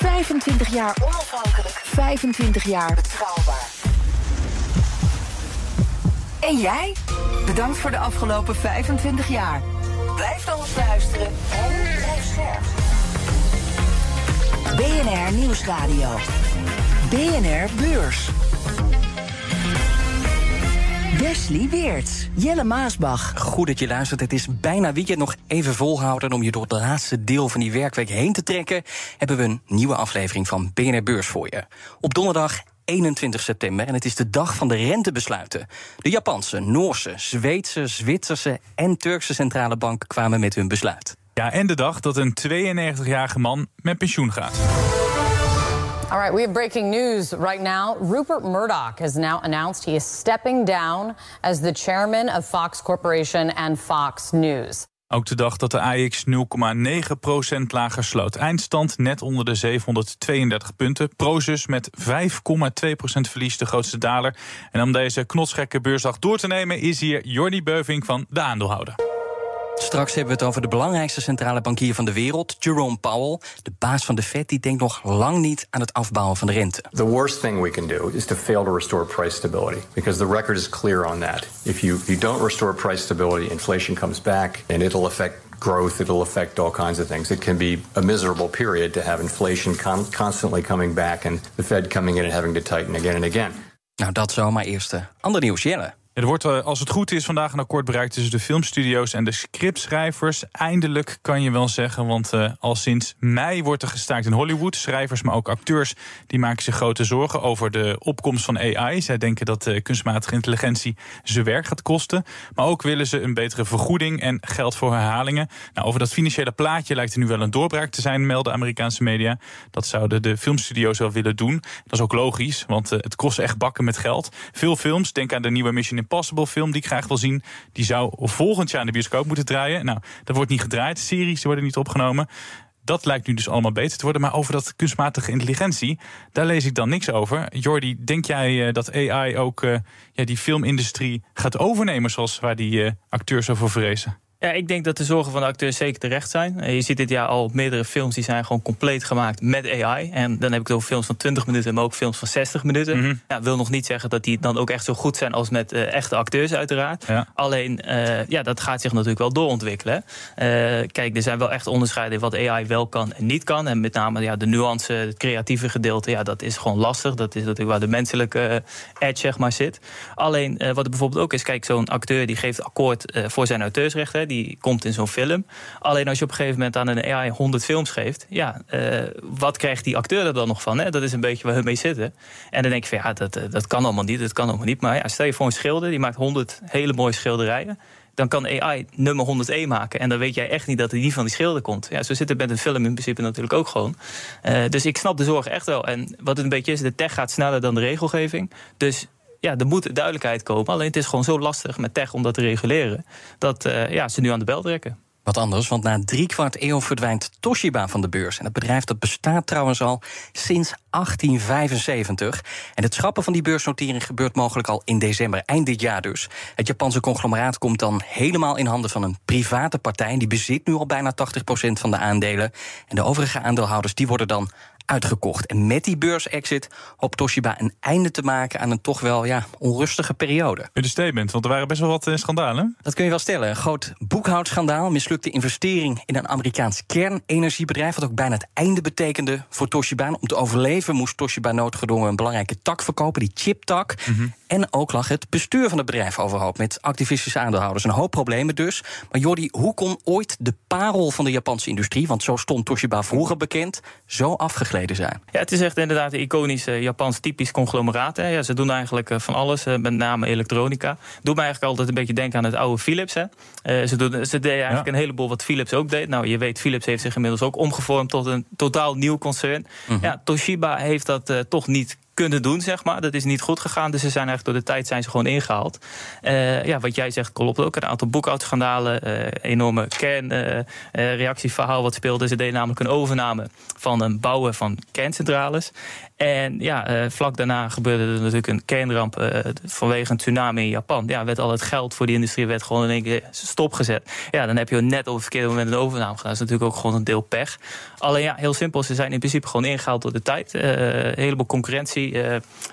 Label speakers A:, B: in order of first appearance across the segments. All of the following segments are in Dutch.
A: 25 jaar onafhankelijk. 25 jaar betrouwbaar. En jij? Bedankt voor de afgelopen 25 jaar. Blijf naar ons luisteren en blijf scherp. BNR Nieuwsradio. BNR Beurs. Wesley Weerts, Jelle Maasbach.
B: Goed dat je luistert. Het is bijna weekend nog even volhouden. Om je door het laatste deel van die werkweek heen te trekken, hebben we een nieuwe aflevering van BNR Beurs voor je. Op donderdag 21 september en het is de dag van de rentebesluiten. De Japanse, Noorse, Zweedse, Zwitserse en Turkse centrale banken kwamen met hun besluit.
C: Ja, en de dag dat een 92-jarige man met pensioen gaat.
D: All right, we have breaking news right now. Rupert Murdoch has now announced he is stepping down as the chairman of Fox Corporation and Fox News.
C: Ook de dag dat de AX 0,9% lager sloot. Eindstand net onder de 732 punten. Prozus met 5,2% verlies, de grootste daler. En om deze knotsgekke beursdag door te nemen... is hier Jordi Beuving van de aandeelhouder.
B: Straks hebben we het over de belangrijkste centrale bankier van de wereld, Jerome Powell. De baas van de Fed die denkt nog lang niet aan het afbouwen van de rente.
E: The worst thing we can do is to fail to restore price stability because the record is clear on that. If you, you don't restore price stability, inflation comes back and it'll affect growth, it'll affect all kinds of things. It can be a miserable period to have inflation constantly coming back and the Fed coming in and having to tighten again and again.
B: Nou, dat zo maar eerst. Ander nieuws, Jelle.
C: Er wordt, eh, als het goed is, vandaag een akkoord bereikt tussen de filmstudio's en de scriptschrijvers. Eindelijk kan je wel zeggen, want uh, al sinds mei wordt er gestaakt in Hollywood. Schrijvers, maar ook acteurs, die maken zich grote zorgen over de opkomst van AI. Zij denken dat uh, kunstmatige intelligentie ze werk gaat kosten. Maar ook willen ze een betere vergoeding en geld voor herhalingen. Nou, over dat financiële plaatje lijkt er nu wel een doorbraak te zijn, melden Amerikaanse media. Dat zouden de filmstudio's wel willen doen. Dat is ook logisch, want het kost echt bakken met geld. Veel films, denk aan de nieuwe Mission Impossible film die ik graag wil zien. Die zou volgend jaar in de bioscoop moeten draaien. Nou, dat wordt niet gedraaid. Series worden niet opgenomen. Dat lijkt nu dus allemaal beter te worden. Maar over dat kunstmatige intelligentie, daar lees ik dan niks over. Jordi, denk jij eh, dat AI ook uh, ja, die filmindustrie gaat overnemen... zoals waar die uh, acteurs over vrezen?
F: Ja, ik denk dat de zorgen van de acteurs zeker terecht zijn. Eh, je ziet dit jaar al meerdere films die zijn gewoon compleet gemaakt met AI. En dan heb ik het over films van 20 minuten, maar ook films van 60 minuten. Mm ja, wil nog niet zeggen dat die dan ook echt zo goed zijn als met uh, echte acteurs, uiteraard. Alleen, uh, ja, dat gaat zich natuurlijk wel doorontwikkelen. Uh, kijk, er zijn wel echt onderscheiden in wat AI wel kan en niet kan. En met name ja, de nuance, het creatieve gedeelte, ja, dat is gewoon lastig. Dat is natuurlijk waar de menselijke edge zeg maar, zit. Alleen, wat er bijvoorbeeld ook is, kijk, zo'n acteur die geeft akkoord voor zijn auteursrechten die komt in zo'n film. Alleen als je op een gegeven moment aan een AI 100 films geeft, ja, uh, wat krijgt die acteur er dan nog van? Hè? Dat is een beetje waar we mee zitten. En dan denk je van ja, dat, dat kan allemaal niet, dat kan allemaal niet. Maar stel je voor een schilder, die maakt 100 hele mooie schilderijen dan kan AI nummer 101 maken. En dan weet jij echt niet dat hij die van die schilder komt. Ja, zo zit het met een film in principe natuurlijk ook gewoon. Uh, dus ik snap de zorg echt wel. En wat het een beetje is, de tech gaat sneller dan de regelgeving. Dus ja, er moet duidelijkheid komen. Alleen het is gewoon zo lastig met tech om dat te reguleren. Dat uh, ja, ze nu aan de bel trekken.
B: Wat anders, want na drie kwart eeuw verdwijnt Toshiba van de beurs. En het bedrijf dat bestaat trouwens al sinds 1875. En het schrappen van die beursnotering gebeurt mogelijk al in december, eind dit jaar dus. Het Japanse conglomeraat komt dan helemaal in handen van een private partij. Die bezit nu al bijna 80% van de aandelen. En de overige aandeelhouders die worden dan uitgekocht. En met die beursexit hoopt Toshiba een einde te maken aan een toch wel ja, onrustige periode.
C: Een statement, want er waren best wel wat uh, schandalen.
B: Dat kun je wel stellen. Een groot boekhoudschandaal, mislukte investering in een Amerikaans kernenergiebedrijf, wat ook bijna het einde betekende voor Toshiba. Om te overleven moest Toshiba noodgedwongen een belangrijke tak verkopen, die chiptak. Mm En ook lag het bestuur van het bedrijf overhoop met activistische aandeelhouders. Een hoop problemen dus. Maar Jordi, hoe kon ooit de parel van de Japanse industrie, want zo stond Toshiba vroeger bekend, zo afgegleed opgetreden zijn.
F: Ja, het is echt inderdaad een iconisch uh, Japans typisch conglomeraat. Hè. Ja, ze doen eigenlijk uh, van alles, uh, met name elektronica. Doet me eigenlijk altijd een beetje denken aan het oude Philips. Hè. ze, doen, ze deden eigenlijk ja. een heleboel wat Philips ook deed. Nou, je weet, Philips heeft zich inmiddels ook omgevormd tot een totaal nieuw concern. Mm -hmm. Ja, Toshiba heeft dat toch niet kunnen doen, zeg maar. Dat is niet goed gegaan, dus ze zijn eigenlijk door de tijd zijn ze gewoon ingehaald. Uh, ja, wat jij zegt klopt ook. Een aantal boekhoudschandalen, uh, enorme kernreactieverhaal uh, wat speelde. Ze deden namelijk een overname van een bouwen van kerncentrales. En ja, vlak daarna gebeurde er natuurlijk een kernramp vanwege een tsunami in Japan. Ja, werd al het geld voor die industrie werd gewoon in één keer stopgezet. Ja, dan heb je net op het verkeerde moment een overname gedaan. Dat is natuurlijk ook gewoon een deel pech. Alleen ja, heel simpel, ze zijn in principe gewoon ingehaald door de tijd. Heleboel concurrentie.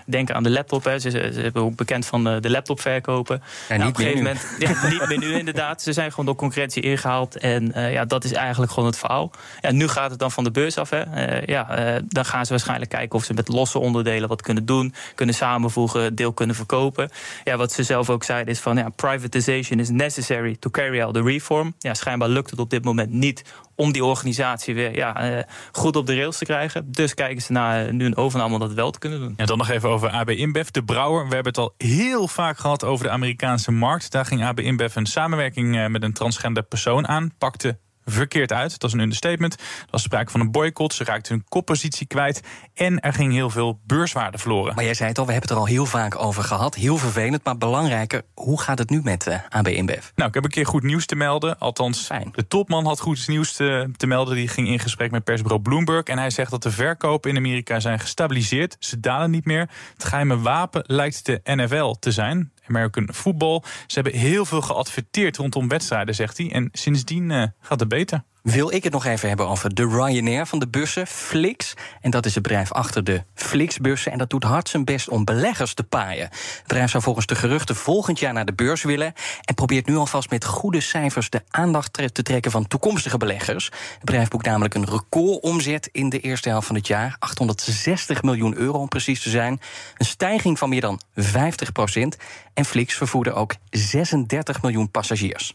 F: Denk aan de laptop. Hè. Ze, ze, hebben ook bekend van de laptopverkopen.
B: En
F: nou,
B: niet
F: op een gegeven moment, ja, niet meer nu inderdaad. Ze zijn gewoon door concurrentie ingehaald. En ja, dat is eigenlijk gewoon het verhaal. Ja, nu gaat het dan van de beurs af. Hè. ja, dan gaan ze waarschijnlijk kijken of ze met losse onderdelen wat kunnen doen, kunnen samenvoegen, deel kunnen verkopen. Ja, wat ze zelf ook zeiden is van ja, privatization is necessary to carry out the reform. Ja, schijnbaar lukt het op dit moment niet om die organisatie weer ja, uh, goed op de rails te krijgen. Dus kijken ze naar nu een overname om dat wel te kunnen doen.
C: En dan nog even over AB InBev, de brouwer. We hebben het al heel vaak gehad over de Amerikaanse markt. Daar ging AB InBev een samenwerking met een transgender persoon aan, pakte verkeerd uit. Dat is een understatement. Er was sprake van een boycott. Ze raakten hun koppositie kwijt. En er ging heel veel beurswaarde verloren.
B: Maar jij zei het al, we hebben het er al heel vaak over gehad. Heel vervelend, maar belangrijker. Hoe gaat het nu met uh, AB InBev?
C: Nou, ik heb een keer goed nieuws te melden. Althans,
B: Fijn.
C: de topman had goed nieuws te, te melden. Die ging in gesprek met persbureau Bloomberg. En hij zegt dat de verkopen in Amerika zijn gestabiliseerd. Ze dalen niet meer. Het geheime wapen lijkt de NFL te zijn. American Football. Ze hebben heel veel geadverteerd rondom wedstrijden, zegt hij. En sindsdien uh, gaat het beter.
B: Wil ik het nog even hebben over de Ryanair van de bussen, Flix. En dat is het bedrijf achter de Flix-bussen. En dat doet hard zijn best om beleggers te paaien. Het bedrijf zou volgens de geruchten volgend jaar naar de beurs willen. En probeert nu alvast met goede cijfers de aandacht te trekken van toekomstige beleggers. Het bedrijf boekt namelijk een recordomzet in de eerste helft van het jaar. 860 miljoen euro om precies te zijn. Een stijging van meer dan 50 procent. En Flix vervoerde ook 36 miljoen passagiers.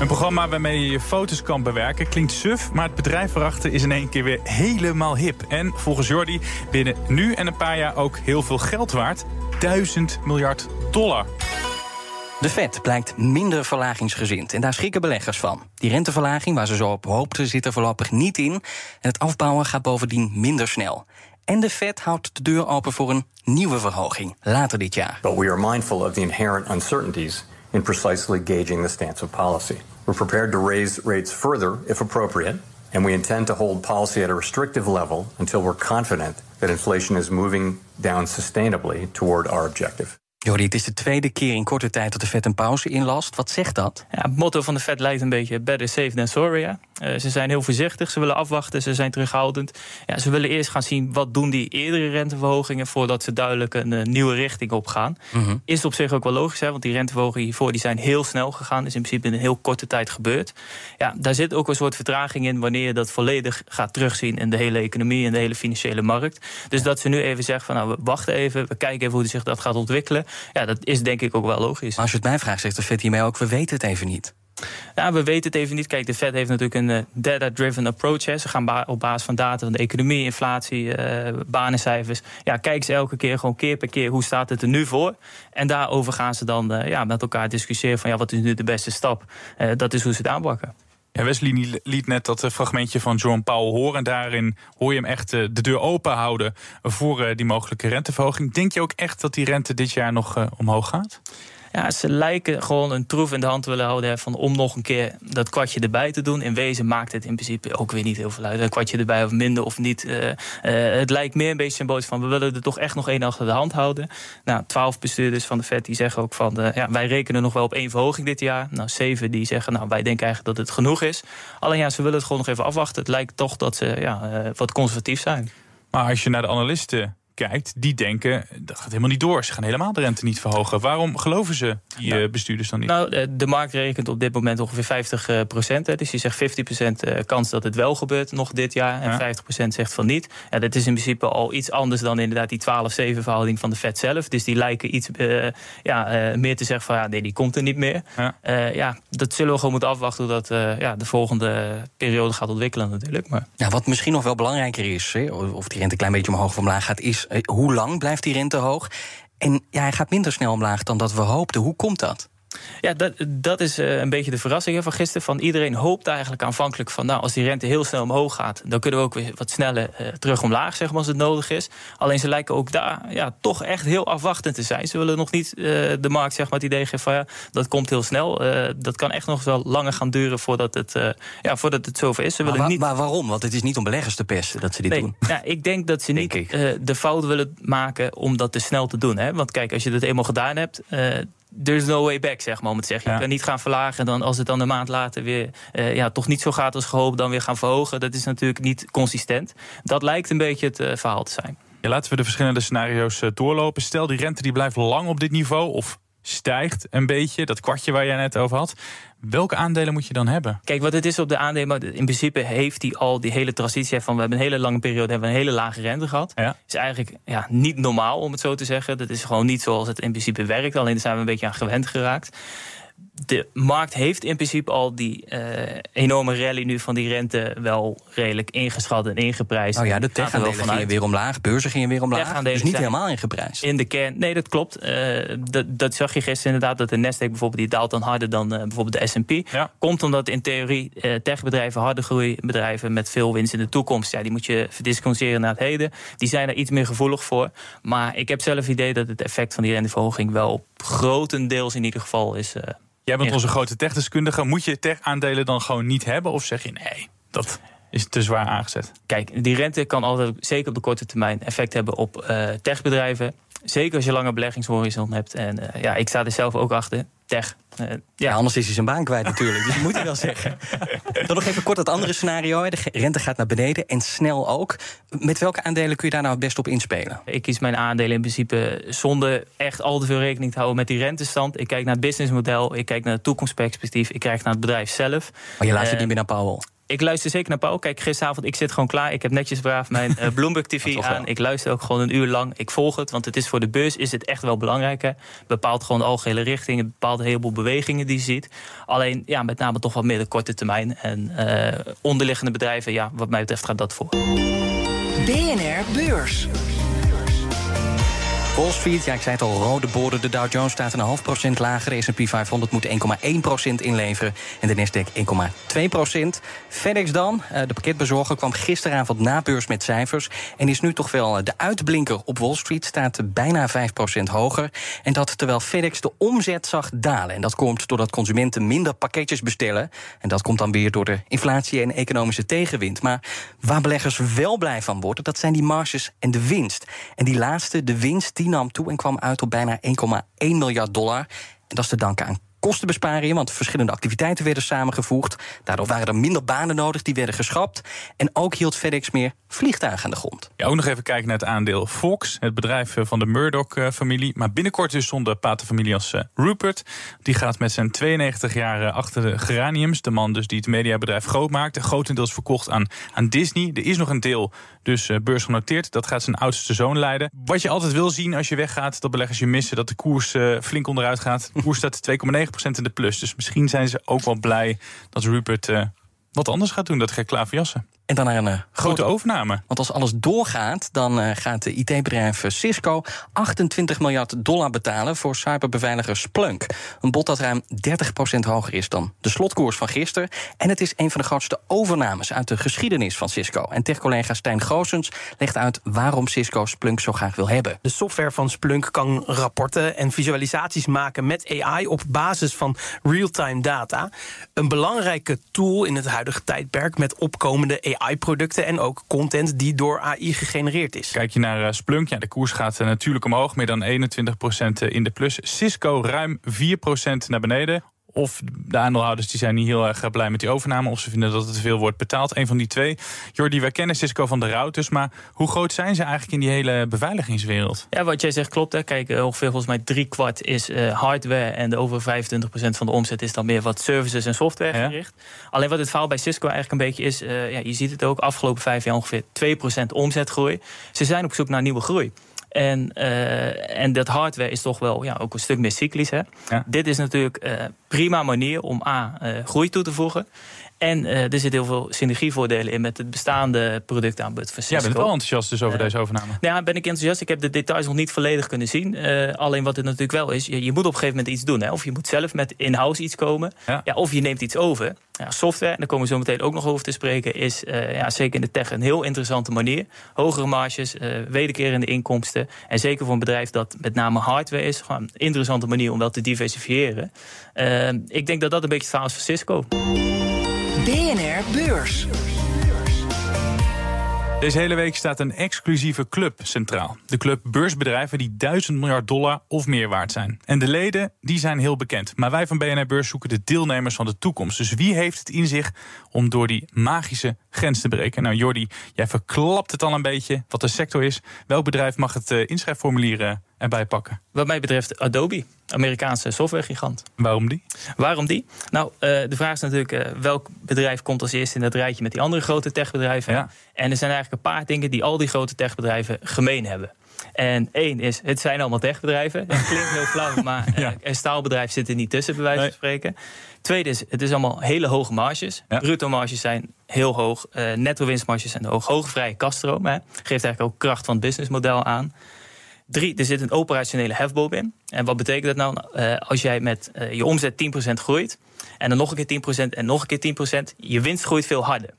C: Een programma waarmee je je foto's kan bewerken klinkt suf, maar het bedrijf erachter is in één keer weer helemaal hip. En volgens Jordi binnen nu en een paar jaar ook heel veel geld waard: 1000 miljard dollar.
B: De Fed blijkt minder verlagingsgezind en daar schrikken beleggers van. Die renteverlaging waar ze zo op hoopten zit er voorlopig niet in. En het afbouwen gaat bovendien minder snel. En de Fed houdt de deur open voor een nieuwe verhoging later dit jaar.
E: But we are mindful of the inherent uncertainties in precisely gauging the stance of policy. We're prepared to raise rates further if appropriate, and we intend to hold policy at a restrictive level until we're confident that inflation is moving down sustainably toward our objective.
B: Jordi, het is de tweede keer in korte tijd dat de Fed een pauze inlast. Wat zegt dat?
F: Ja, het motto van de Fed lijkt een beetje better safe than sorry. Ja. Uh, ze zijn heel voorzichtig, ze willen afwachten, ze zijn terughoudend. Ja, ze willen eerst gaan zien wat doen die eerdere renteverhogingen... voordat ze duidelijk een uh, nieuwe richting op gaan. Mm -hmm. Is op zich ook wel logisch, hè, want die renteverhogingen hiervoor die zijn heel snel gegaan. is in principe in een heel korte tijd gebeurd. Ja, daar zit ook een soort vertraging in... wanneer je dat volledig gaat terugzien in de hele economie... en de hele financiële markt. Dus dat ze nu even zeggen van nou, we wachten even... we kijken even hoe zich dat gaat ontwikkelen ja, dat is denk ik ook wel logisch.
B: Maar als je het mij vraagt, zegt de Fed hiermee ook... we weten het even niet.
F: Ja, we weten het even niet. Kijk, de Fed heeft natuurlijk een uh, data-driven approach. Hè. Ze gaan op basis van data van de economie, inflatie, uh, banencijfers. Ja, kijken ze elke keer gewoon keer per keer hoe staat het er nu voor. En daarover gaan ze dan uh, ja, met elkaar discussiëren van ja, wat is nu de beste stap. dat is hoe ze het aanpakken.
C: Ja, Wesley liet net dat fragmentje van John Powell horen. En daarin hoor je hem echt de deur open houden voor die mogelijke renteverhoging. Denk je ook echt dat die rente dit jaar nog omhoog gaat?
F: Ja, ze lijken gewoon een troef in de hand te willen houden van om nog een keer dat kwartje erbij te doen. In wezen maakt het in principe ook weer niet heel veel uit. Een kwartje erbij of minder of niet. Uh, uh, het lijkt meer een beetje symbolisch van we willen er toch echt nog één achter de hand houden. Nou, twaalf bestuurders van de FED die zeggen ook van uh, ja, wij rekenen nog wel op één verhoging dit jaar. Nou, zeven die zeggen nou wij denken eigenlijk dat het genoeg is. Alleen ja, ze willen het gewoon nog even afwachten. Het lijkt toch dat ze ja, wat conservatief zijn.
C: Maar als je naar de analisten kijkt, die denken dat gaat helemaal niet door. Ze gaan helemaal de rente niet verhogen. Waarom geloven ze die nou, bestuurders dan niet?
F: Nou, de markt rekent op dit moment ongeveer 50 procent. Dus die zegt 50 procent kans dat het wel gebeurt nog dit jaar. En 50 procent zegt van niet. Ja, dat is in principe al iets anders dan inderdaad die 12-7 verhouding van de Fed zelf. Dus die lijken iets ja, meer te zeggen van ja, nee, die komt er niet meer. Ja, ja dat zullen we gewoon moeten afwachten hoe dat ja, de volgende periode gaat ontwikkelen natuurlijk. Maar...
B: Ja, wat misschien nog wel belangrijker is, of die rente een klein beetje omhoog of omlaag gaat, is eh, hoe lang blijft die rente hoog? En ja, hij gaat minder snel omlaag dan dat we hoopten. Hoe komt dat?
F: Ja, dat, dat is eh, een beetje de verrassing van gisteren. Van iedereen hoopt eigenlijk aanvankelijk van... nou, als die rente heel snel omhoog gaat... dan kunnen we ook weer wat sneller uh, terug omlaag, zeg maar, als het nodig is. Alleen ze lijken ook daar ja, toch echt heel afwachtend te zijn. Ze willen nog niet uh, de markt zeg maar, het idee geven van... ja, dat komt heel snel. dat kan echt nog wel langer gaan duren voordat het, ja, voordat het zover is. Ze
B: maar,
F: willen niet...
B: maar waarom? Want het is niet om beleggers te pesten dat ze dit
F: nee,
B: doen.
F: Ja, ik denk dat ze niet de fout willen maken om dat te snel te doen. Hè? Want kijk, als je dat eenmaal gedaan hebt there's no way back, zeg maar, om het te zeggen. Je kan niet gaan verlagen en dan als het dan een maand later weer uh, ja, toch niet zo gaat als gehoopt, dan weer gaan verhogen. Dat is natuurlijk niet consistent. Dat lijkt een beetje het uh, verhaal te zijn.
C: Ja, laten we de verschillende scenario's uh, doorlopen. Stel, die rente die blijft lang op dit niveau, of stijgt een beetje, dat kwartje waar jij net over had. Welke aandelen moet je dan hebben?
F: Kijk, wat het is op de aandelen, in principe heeft hij al die hele transitie van we hebben een hele lange periode hebben we een hele lage rente gehad. Ja. Is eigenlijk ja, niet normaal om het zo te zeggen. Dat is gewoon niet zoals het in principe werkt. Alleen daar zijn we een beetje aan gewend geraakt de markt heeft in principe al die uh, enorme rally nu van die rente wel redelijk ingeschat en ingeprijsd.
B: Nou ja, de tech-aandelen gingen weer omlaag, beurzen gingen weer omlaag. Dus niet helemaal ingeprijsd.
F: In de kern, nee, dat klopt. Uh, dat, dat, zag je gisteren inderdaad, dat de Nasdaq bijvoorbeeld, die daalt dan harder dan uh, bijvoorbeeld de S&P. Ja. Komt omdat in theorie techbedrijven, harde groeibedrijven met veel winst in de toekomst, ja, die moet je verdisconceren naar het heden. Die zijn er iets meer gevoelig voor. Maar ik heb zelf het idee dat het effect van die renteverhoging wel grotendeels in ieder geval is
C: Jij bent onze grote techdeskundige. Moet je tech-aandelen dan gewoon niet hebben? Of zeg je nee, dat is te zwaar aangezet?
F: Kijk, die rente kan altijd, zeker op de korte termijn, effect hebben op uh, techbedrijven. Zeker als je lange beleggingshorizon hebt. En uh, ja, ik sta er zelf ook achter. Tech.
B: Uh, ja. anders is hij zijn baan kwijt natuurlijk. Dus dat moet hij wel zeggen. Dan nog even kort het andere scenario. De rente gaat naar beneden en snel ook. Met welke aandelen kun je daar nou het best op inspelen?
F: Ik kies mijn aandelen in principe zonder echt al te veel rekening te houden met die rentestand. Ik kijk naar het businessmodel, ik kijk naar het toekomstperspectief, ik kijk naar het bedrijf zelf.
B: Maar je luistert uh, niet meer naar Powell?
F: Ik luister zeker naar Paul. Kijk, gisteravond, ik zit gewoon klaar. Ik heb netjes braaf mijn uh, Bloomberg TV aan. Ik luister ook gewoon een uur lang. Ik volg het, want het is voor de beurs is het echt wel belangrijk. Hè. Bepaalt gewoon de algehele richting. Het bepaalt een heleboel bewegingen die je ziet. Alleen, ja, met name toch wat meer de korte termijn. En uh, onderliggende bedrijven, ja, wat mij betreft gaat dat voor.
A: BNR Beurs.
B: Wall Street, ja, ik zei het al, rode borden. De Dow Jones staat een half procent lager. De S&P 500 moet 1,1 procent inleveren. En de Nasdaq 1,2 procent. FedEx dan, eh, de pakketbezorger, kwam gisteravond na beurs met cijfers... en is nu toch wel de uitblinker op Wall Street. Staat bijna 5 procent hoger. En dat terwijl FedEx de omzet zag dalen. En dat komt doordat consumenten minder pakketjes bestellen. En dat komt dan weer door de inflatie en economische tegenwind. Maar waar beleggers wel blij van worden, dat zijn die marges en de winst. En die laatste, de winst... Die die nam toe en kwam uit op bijna 1,1 miljard dollar. En dat is te danken aan kostenbesparingen, want verschillende activiteiten werden samengevoegd. Daardoor waren er minder banen nodig, die werden geschrapt. En ook hield FedEx meer vliegtuigen aan de grond.
C: Ja, ook nog even kijken naar het aandeel Fox, het bedrijf eh, van de Murdoch-familie. Maar binnenkort dus zonder paterfamilie als eh, Rupert. Die gaat met zijn 92 jaar achter de geraniums. De man dus die het mediabedrijf groot maakte. Grotendeels verkocht aan, aan Disney. Er is nog een deel dus beursgenoteerd. Dat gaat zijn oudste zoon leiden. Wat je altijd wil zien als je weggaat, dat beleggers je missen. Dat de koers flink onderuit gaat. De koers staat 2,9% in de plus. Dus misschien zijn ze ook wel blij dat Rupert uh, wat anders gaat doen. Dat Gek klaverjassen.
B: En dan naar een uh,
C: grote, grote, overname.
B: Want als alles doorgaat, dan uh, gaat de IT-bedrijf Cisco 28 miljard dollar betalen voor cyberbeveiliger Splunk. Een bod dat ruim 30% hoger is dan de slotkoers van gisteren. En het is een van de grootste overnames uit de geschiedenis van Cisco. En tech-collega Stijn Goosens legt uit waarom Cisco Splunk zo graag wil hebben.
G: De software van Splunk kan rapporten en visualisaties maken met AI op basis van real-time data. Een belangrijke tool in het huidige tijdperk met opkomende AI AI-producten en ook content die door AI gegenereerd is.
C: Kijk je naar uh, Splunk, ja, de koers gaat uh, natuurlijk omhoog, meer dan 21% in de plus. Cisco ruim 4% naar beneden of de aandeelhouders die zijn niet heel erg blij met die overname... of ze vinden dat het te veel wordt betaald. Een van die twee. Jordi, wij kennen Cisco van de routers... maar hoe groot zijn ze eigenlijk in die hele beveiligingswereld?
F: Ja, wat jij zegt klopt. Hè. Kijk, eh, ongeveer volgens mij drie kwart is uh, hardware... en de over 25% van de omzet is dan meer wat services en software gericht. Alleen wat het verhaal bij Cisco eigenlijk een beetje is... Uh, ja, je ziet het ook, afgelopen vijf jaar ongeveer 2% omzetgroei. Ze zijn op zoek naar nieuwe groei. En, uh, en dat hardware is toch wel ja, ook een stuk meer cyclisch. Hè? Ja. Dit is natuurlijk uh, prima manier om A, uh, groei toe te voegen. En uh, er zitten heel veel synergievoordelen in met het bestaande productaanbod van Cisco.
C: Ja, ben je wel enthousiast dus over uh, deze overname?
F: Ja, ben ik enthousiast. Ik heb de details nog niet volledig kunnen zien. Uh, alleen wat het natuurlijk wel is, je, je, moet op een gegeven moment iets doen. Hè? Of je moet zelf met in-house iets komen. Ja. ja. of je neemt iets over. Ja, software, en daar komen we zo meteen ook nog over te spreken... is ja, zeker in de tech een heel interessante manier. Hogere marges, wederkerende inkomsten. En zeker voor een bedrijf dat met name hardware is... gewoon een interessante manier om wel te diversifiëren. ik denk dat dat een beetje het verhaal is van Cisco.
A: BNR Beurs.
C: Deze hele week staat een exclusieve club centraal. De club beursbedrijven die 1000 miljard dollar of meer waard zijn. En de leden die zijn heel bekend. Maar wij van BNR Beurs zoeken de deelnemers van de toekomst. Dus wie heeft het in zich om door die magische grens te breken? Nou Jordi, jij verklapt het al een beetje wat de sector is. Welk bedrijf mag het inschrijfformulier erbij pakken?
F: Wat mij betreft Adobe, Amerikaanse softwaregigant.
C: Waarom die?
F: Waarom die? Nou, uh, de vraag is natuurlijk uh, welk bedrijf komt als eerste in dat rijtje met die andere grote techbedrijven. Ja. En er zijn eigenlijk een paar dingen die al die grote techbedrijven gemeen hebben. En één is, het zijn allemaal techbedrijven. Dat klinkt heel flauw, maar uh, een staalbedrijf zit er niet tussen, bij wijze van spreken. Tweede is, het is allemaal hele hoge marges. Ja. Bruto marges zijn heel hoog. Uh, netto winstmarges zijn hoog. Hoge vrije kaststroom. Hè. Geeft eigenlijk ook kracht van het businessmodel aan. Drie, er zit een operationele hefboom in. En wat betekent dat nou? Uh, als jij met uh, je omzet 10% groeit... en dan nog een keer 10% en nog een keer 10%... je winst groeit veel harder.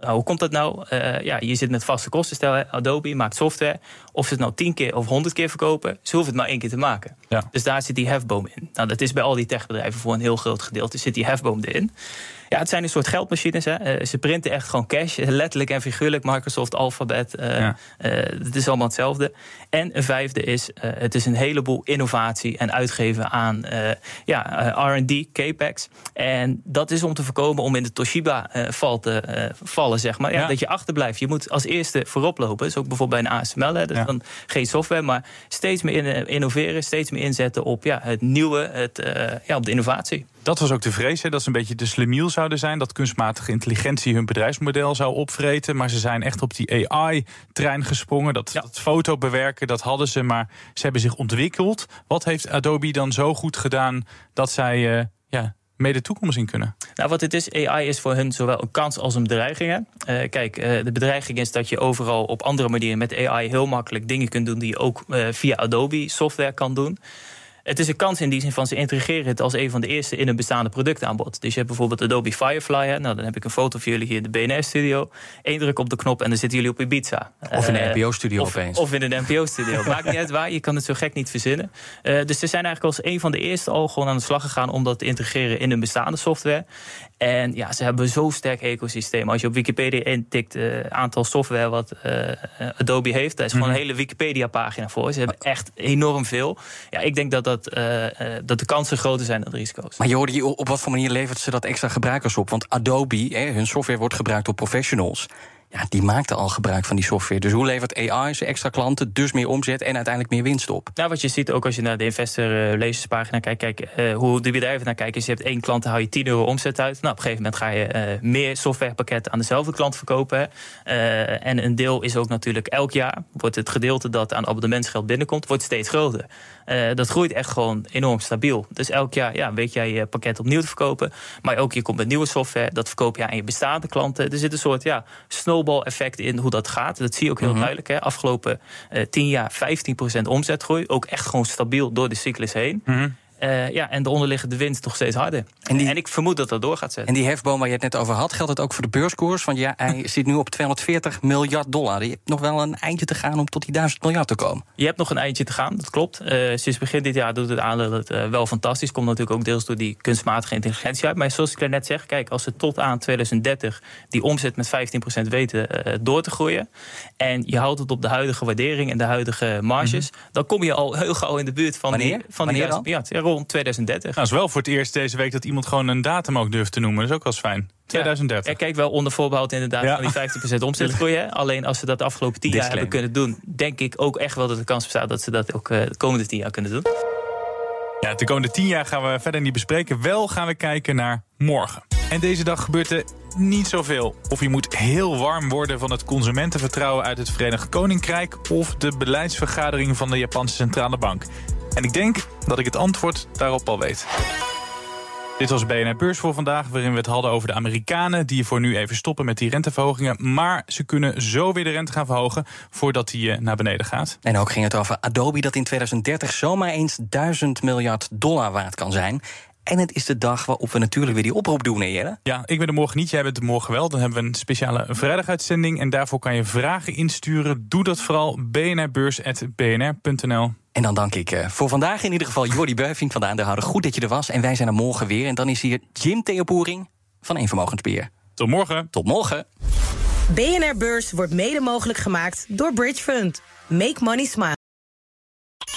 F: Uh, hoe komt dat nou? ja, je zit met vaste kosten. Stel, Adobe maakt software. Of ze het nou 10 keer of 100 keer verkopen... ze hoeven het maar één keer te maken. Ja. Dus daar zit die hefboom in. Nou, dat is bij al die techbedrijven voor een heel groot gedeelte... zit die hefboom erin. Ja, het zijn een soort geldmachines. Hè. Uh, ze printen echt gewoon cash. Letterlijk en figuurlijk. Microsoft, Alphabet. Ja. uh, het is allemaal hetzelfde. En een vijfde is, het is een heleboel innovatie en uitgeven aan ja, R&D, capex. En dat is om te voorkomen om in de Toshiba-val te vallen, zeg maar. Ja, ja. Dat je achterblijft. Je moet als eerste voorop lopen. Is ook bijvoorbeeld bij een ASML. Hè. Dat is dan geen software, maar steeds meer innoveren. Steeds meer inzetten op ja, het nieuwe, het, ja, op de innovatie.
C: Dat was ook de vrees, hè, dat ze een beetje de slemiel zouden zijn. Dat kunstmatige intelligentie hun bedrijfsmodel zou opvreten. Maar ze zijn echt op die AI-trein gesprongen. Dat, ja. dat foto bewerken, dat hadden ze, maar ze hebben zich ontwikkeld. Wat heeft Adobe dan zo goed gedaan dat zij uh, ja, mee de toekomst in kunnen?
F: Nou, wat het is, AI is voor hun zowel een kans als een bedreiging. Uh, kijk, uh, de bedreiging is dat je overal op andere manieren met AI heel makkelijk dingen kunt doen die je ook uh, via Adobe software kan doen. Het is een kans in die zin van ze integreren het als een van de eerste in een bestaande productaanbod. Dus je hebt bijvoorbeeld Adobe Firefly. Hè? Nou, dan heb ik een foto van jullie hier in de BNR-studio. Eén druk op de knop en dan zitten jullie op Ibiza.
B: Of in de NPO-studio
F: of,
B: opeens.
F: Of in de NPO-studio. Maakt niet uit waar, je kan het zo gek niet verzinnen. Uh, dus ze zijn eigenlijk als een van de eerste al gewoon aan de slag gegaan om dat te integreren in een bestaande software. En ja, ze hebben zo'n sterk ecosysteem. Als je op Wikipedia intikt het uh, aantal software wat uh, Adobe heeft, daar is gewoon een hele Wikipedia-pagina voor. Ze hebben echt enorm veel. Ja, ik denk dat, dat, dat de kansen groter zijn dan de risico's.
B: Maar Jordi, op wat voor manier levert ze dat extra gebruikers op? Want Adobe, hè, hun software wordt gebruikt door professionals ja, die maakten al gebruik van die software. Dus hoe levert AI ze extra klanten, dus meer omzet en uiteindelijk meer winst op?
F: Nou, wat je ziet ook als je naar de investor-lezenspagina kijkt, kijk, uh, hoe de bedrijven naar kijken. Dus je hebt één klant, dan hou je 10 euro omzet uit. Nou, op een gegeven moment ga je uh, meer softwarepakketten aan dezelfde klant verkopen. En een deel is ook natuurlijk elk jaar, wordt het gedeelte dat aan abonnementsgeld binnenkomt, wordt steeds groter. dat groeit echt gewoon enorm stabiel. Dus elk jaar ja, weet jij je pakket opnieuw te verkopen. Maar ook je komt met nieuwe software, dat verkoop je aan je bestaande klanten. Er zit een soort ja, snowball-effect in hoe dat gaat. Dat zie je ook heel mm -hmm. duidelijk. Hè. Afgelopen uh, 10 jaar 15% omzetgroei. Ook echt gewoon stabiel door de cyclus heen. Mm -hmm. Uh, ja, en de onderliggende winst toch steeds harder. En, die, en, ik vermoed dat dat door gaat zetten.
B: En die hefboom waar je het net over had, geldt het ook voor de beurskoers? Want ja, hij zit nu op 240 miljard dollar. Je hebt nog wel een eindje te gaan om tot die 1000 miljard te komen.
F: Je hebt nog een eindje te gaan, dat klopt. Uh, sinds begin dit jaar doet het aandeel het uh, wel fantastisch. Komt natuurlijk ook deels door die kunstmatige intelligentie uit. Maar zoals ik net zeg, kijk, als ze tot aan 2030 die omzet met 15% weten door te groeien. En je houdt het op de huidige waardering en de huidige marges. Mm -hmm. dan kom je al heel gauw in de buurt van
B: Wanneer?
F: die, van die 1000 miljard. Rond 2030.
C: Nou, is wel voor het eerst deze week dat iemand gewoon een datum ook durft te noemen. Dat is ook wel eens fijn. 2030.
F: Ja, kijk wel onder voorbehoud inderdaad
C: Ja.
F: van die 50% omzetgroei. Alleen als ze dat de afgelopen 10 jaar hebben kunnen doen... denk ik ook echt wel dat de kans bestaat dat ze dat ook eh, de komende 10 jaar kunnen doen.
C: Ja, de komende tien jaar gaan we verder niet bespreken. Wel gaan we kijken naar morgen. En deze dag gebeurt er niet zoveel. Of je moet heel warm worden van het consumentenvertrouwen uit het Verenigd Koninkrijk... of de beleidsvergadering van de Japanse Centrale Bank. En ik denk dat ik het antwoord daarop al weet. Dit was BNR Beurs voor vandaag, waarin we het hadden over de Amerikanen... die voor nu even stoppen met die renteverhogingen. Maar ze kunnen zo weer de rente gaan verhogen voordat die eh, naar beneden gaat.
B: En ook ging het over Adobe dat in 2030 zomaar eens 1000 miljard dollar waard kan zijn. En het is de dag waarop we natuurlijk weer die oproep doen, hè, Jelle?
C: Ja, ik ben er morgen niet, jij bent er morgen wel. Dan hebben we een speciale vrijdaguitzending. En daarvoor kan je vragen insturen. Doe dat vooral bnrbeurs.bnr.nl.
B: En dan dank ik eh, voor vandaag in ieder geval Jordi Beuving van de aandeelhouder. Goed dat je er was. En wij zijn er morgen weer. En dan is hier Jim Theopoering van Eenvermogensbeheer.
C: Tot morgen.
B: Tot morgen.
H: BNR Beurs wordt mede mogelijk gemaakt door Bridge Fund. Make money smile.